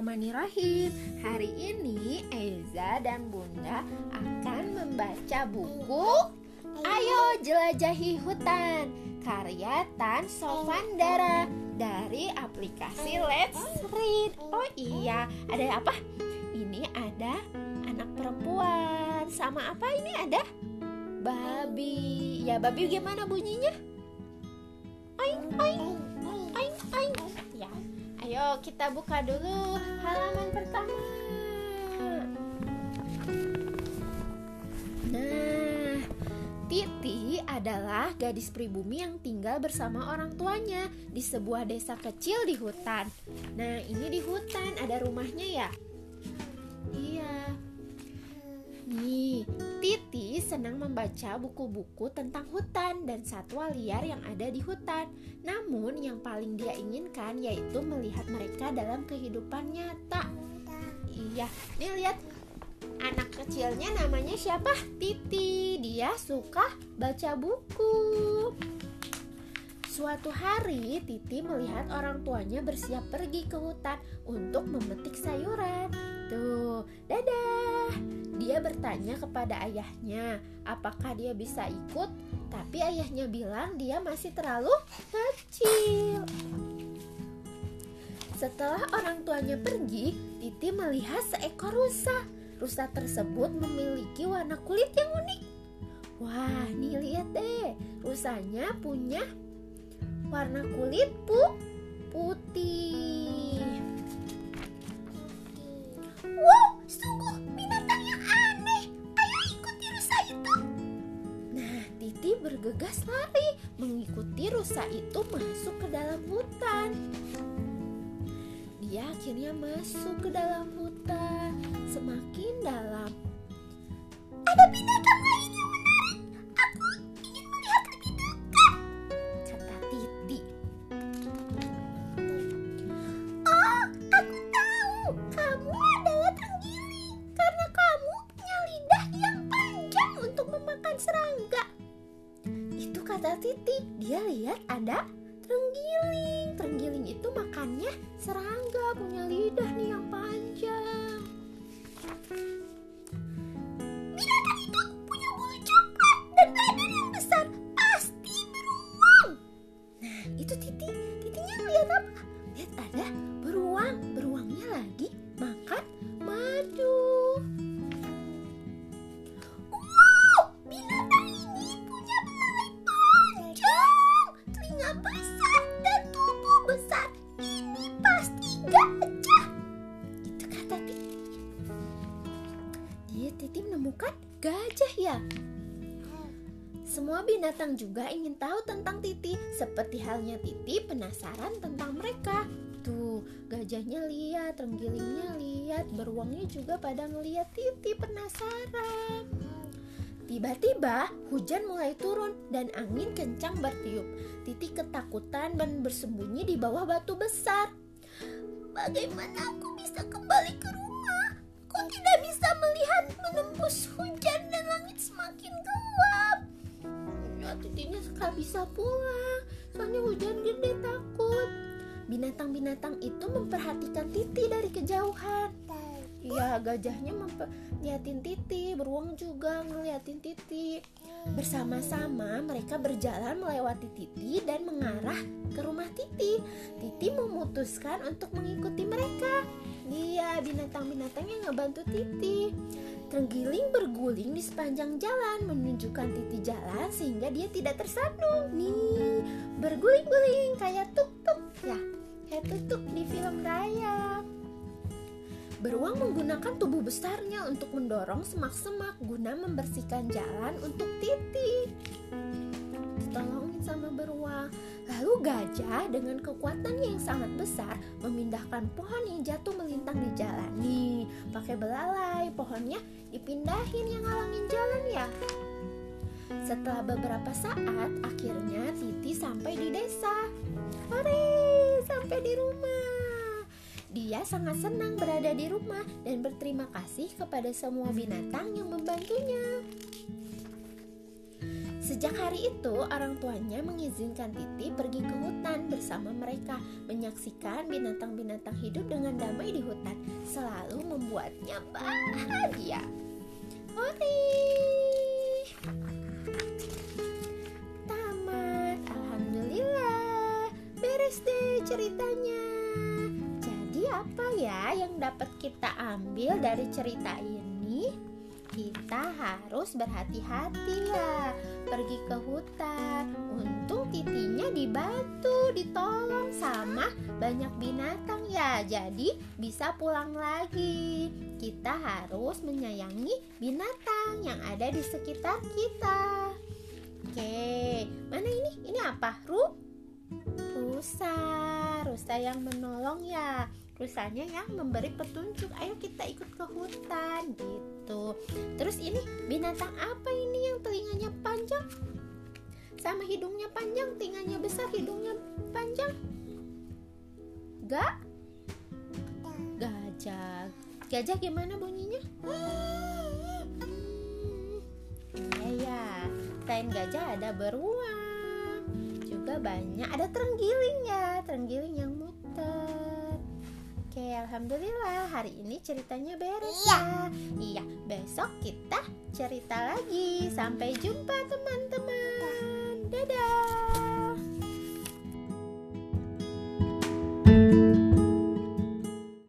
Bismillahirrahmanirrahim Hari ini Eza dan Bunda akan membaca buku Ayo Jelajahi Hutan Karya Tan Sofandara dari aplikasi Let's Read Oh iya, ada apa? Ini ada anak perempuan Sama apa ini ada? Babi Ya babi gimana bunyinya? Oing, oing, Ayo kita buka dulu halaman pertama. Nah, Titi adalah gadis pribumi yang tinggal bersama orang tuanya di sebuah desa kecil di hutan. Nah, ini di hutan ada rumahnya ya? Iya. Nih, Titi senang membaca buku-buku tentang hutan dan satwa liar yang ada di hutan. Namun, yang paling dia inginkan yaitu melihat mereka dalam kehidupan nyata. Iya, nih lihat anak kecilnya namanya siapa? Titi. Dia suka baca buku. Suatu hari, Titi melihat orang tuanya bersiap pergi ke hutan untuk memetik sayuran. Tuh, dadah. Dia bertanya kepada ayahnya, apakah dia bisa ikut? Tapi ayahnya bilang dia masih terlalu kecil. Setelah orang tuanya pergi, Titi melihat seekor rusa. Rusa tersebut memiliki warna kulit yang unik. Wah, nih lihat deh. Rusanya punya warna kulit pu putih. Bergegas lari mengikuti rusa itu masuk ke dalam hutan. Dia akhirnya masuk ke dalam hutan, semakin dalam. Kata Titi. Dia lihat ada terenggiling. Terenggiling itu makannya serangga, punya lidah nih yang panjang. Ya. Semua binatang juga ingin tahu tentang Titi, seperti halnya Titi penasaran tentang mereka. Tuh, gajahnya lihat, renggilingnya lihat, beruangnya juga pada ngeliat Titi penasaran. Tiba-tiba hujan mulai turun dan angin kencang bertiup. Titi ketakutan dan bersembunyi di bawah batu besar. Bagaimana aku bisa kembali ke rumah? Kok tidak bisa melihat menembus hujan dan langit semakin gelap? Ya, titinya gak bisa pulang, soalnya hujan gede takut. Binatang-binatang itu memperhatikan Titi dari kejauhan. Iya, gajahnya ngeliatin Titi, beruang juga ngeliatin Titi. Bersama-sama mereka berjalan melewati Titi dan mengarah ke rumah Titi. Titi memutuskan untuk mengikuti mereka. Dia binatang-binatang ngebantu Titi. Terenggiling berguling di sepanjang jalan menunjukkan Titi jalan sehingga dia tidak tersandung. Nih, berguling-guling kayak tuk-tuk ya. Kayak tuk-tuk di film Raya. Beruang menggunakan tubuh besarnya untuk mendorong semak-semak guna membersihkan jalan untuk Titi. Gajah dengan kekuatannya yang sangat besar memindahkan pohon yang jatuh melintang di jalan. Nih, pakai belalai, pohonnya dipindahin yang ngalangin jalan ya. Setelah beberapa saat, akhirnya Titi sampai di desa. Hore, sampai di rumah. Dia sangat senang berada di rumah dan berterima kasih kepada semua binatang yang membantunya. Sejak hari itu, orang tuanya mengizinkan Titi pergi ke hutan bersama mereka, menyaksikan binatang-binatang hidup dengan damai di hutan, selalu membuatnya bahagia. Hore! Tamat, alhamdulillah. Beres deh ceritanya. Jadi apa ya yang dapat kita ambil dari cerita ini? Kita harus berhati-hati ya. Pergi ke hutan. Untung titinya dibantu ditolong sama banyak binatang ya. Jadi bisa pulang lagi. Kita harus menyayangi binatang yang ada di sekitar kita. Oke mana ini? Ini apa? Ru? Rusa. Rusa yang menolong ya rusanya yang memberi petunjuk ayo kita ikut ke hutan gitu. Terus ini binatang apa ini yang telinganya panjang? Sama hidungnya panjang telinganya besar hidungnya panjang? Gak? Gajah. Gajah gimana bunyinya? Iya ya selain gajah ada beruang juga banyak. Ada terenggiling ya terenggiling yang muter Oke, alhamdulillah hari ini ceritanya beres iya. ya. Iya, besok kita cerita lagi. Sampai jumpa teman-teman. Dadah.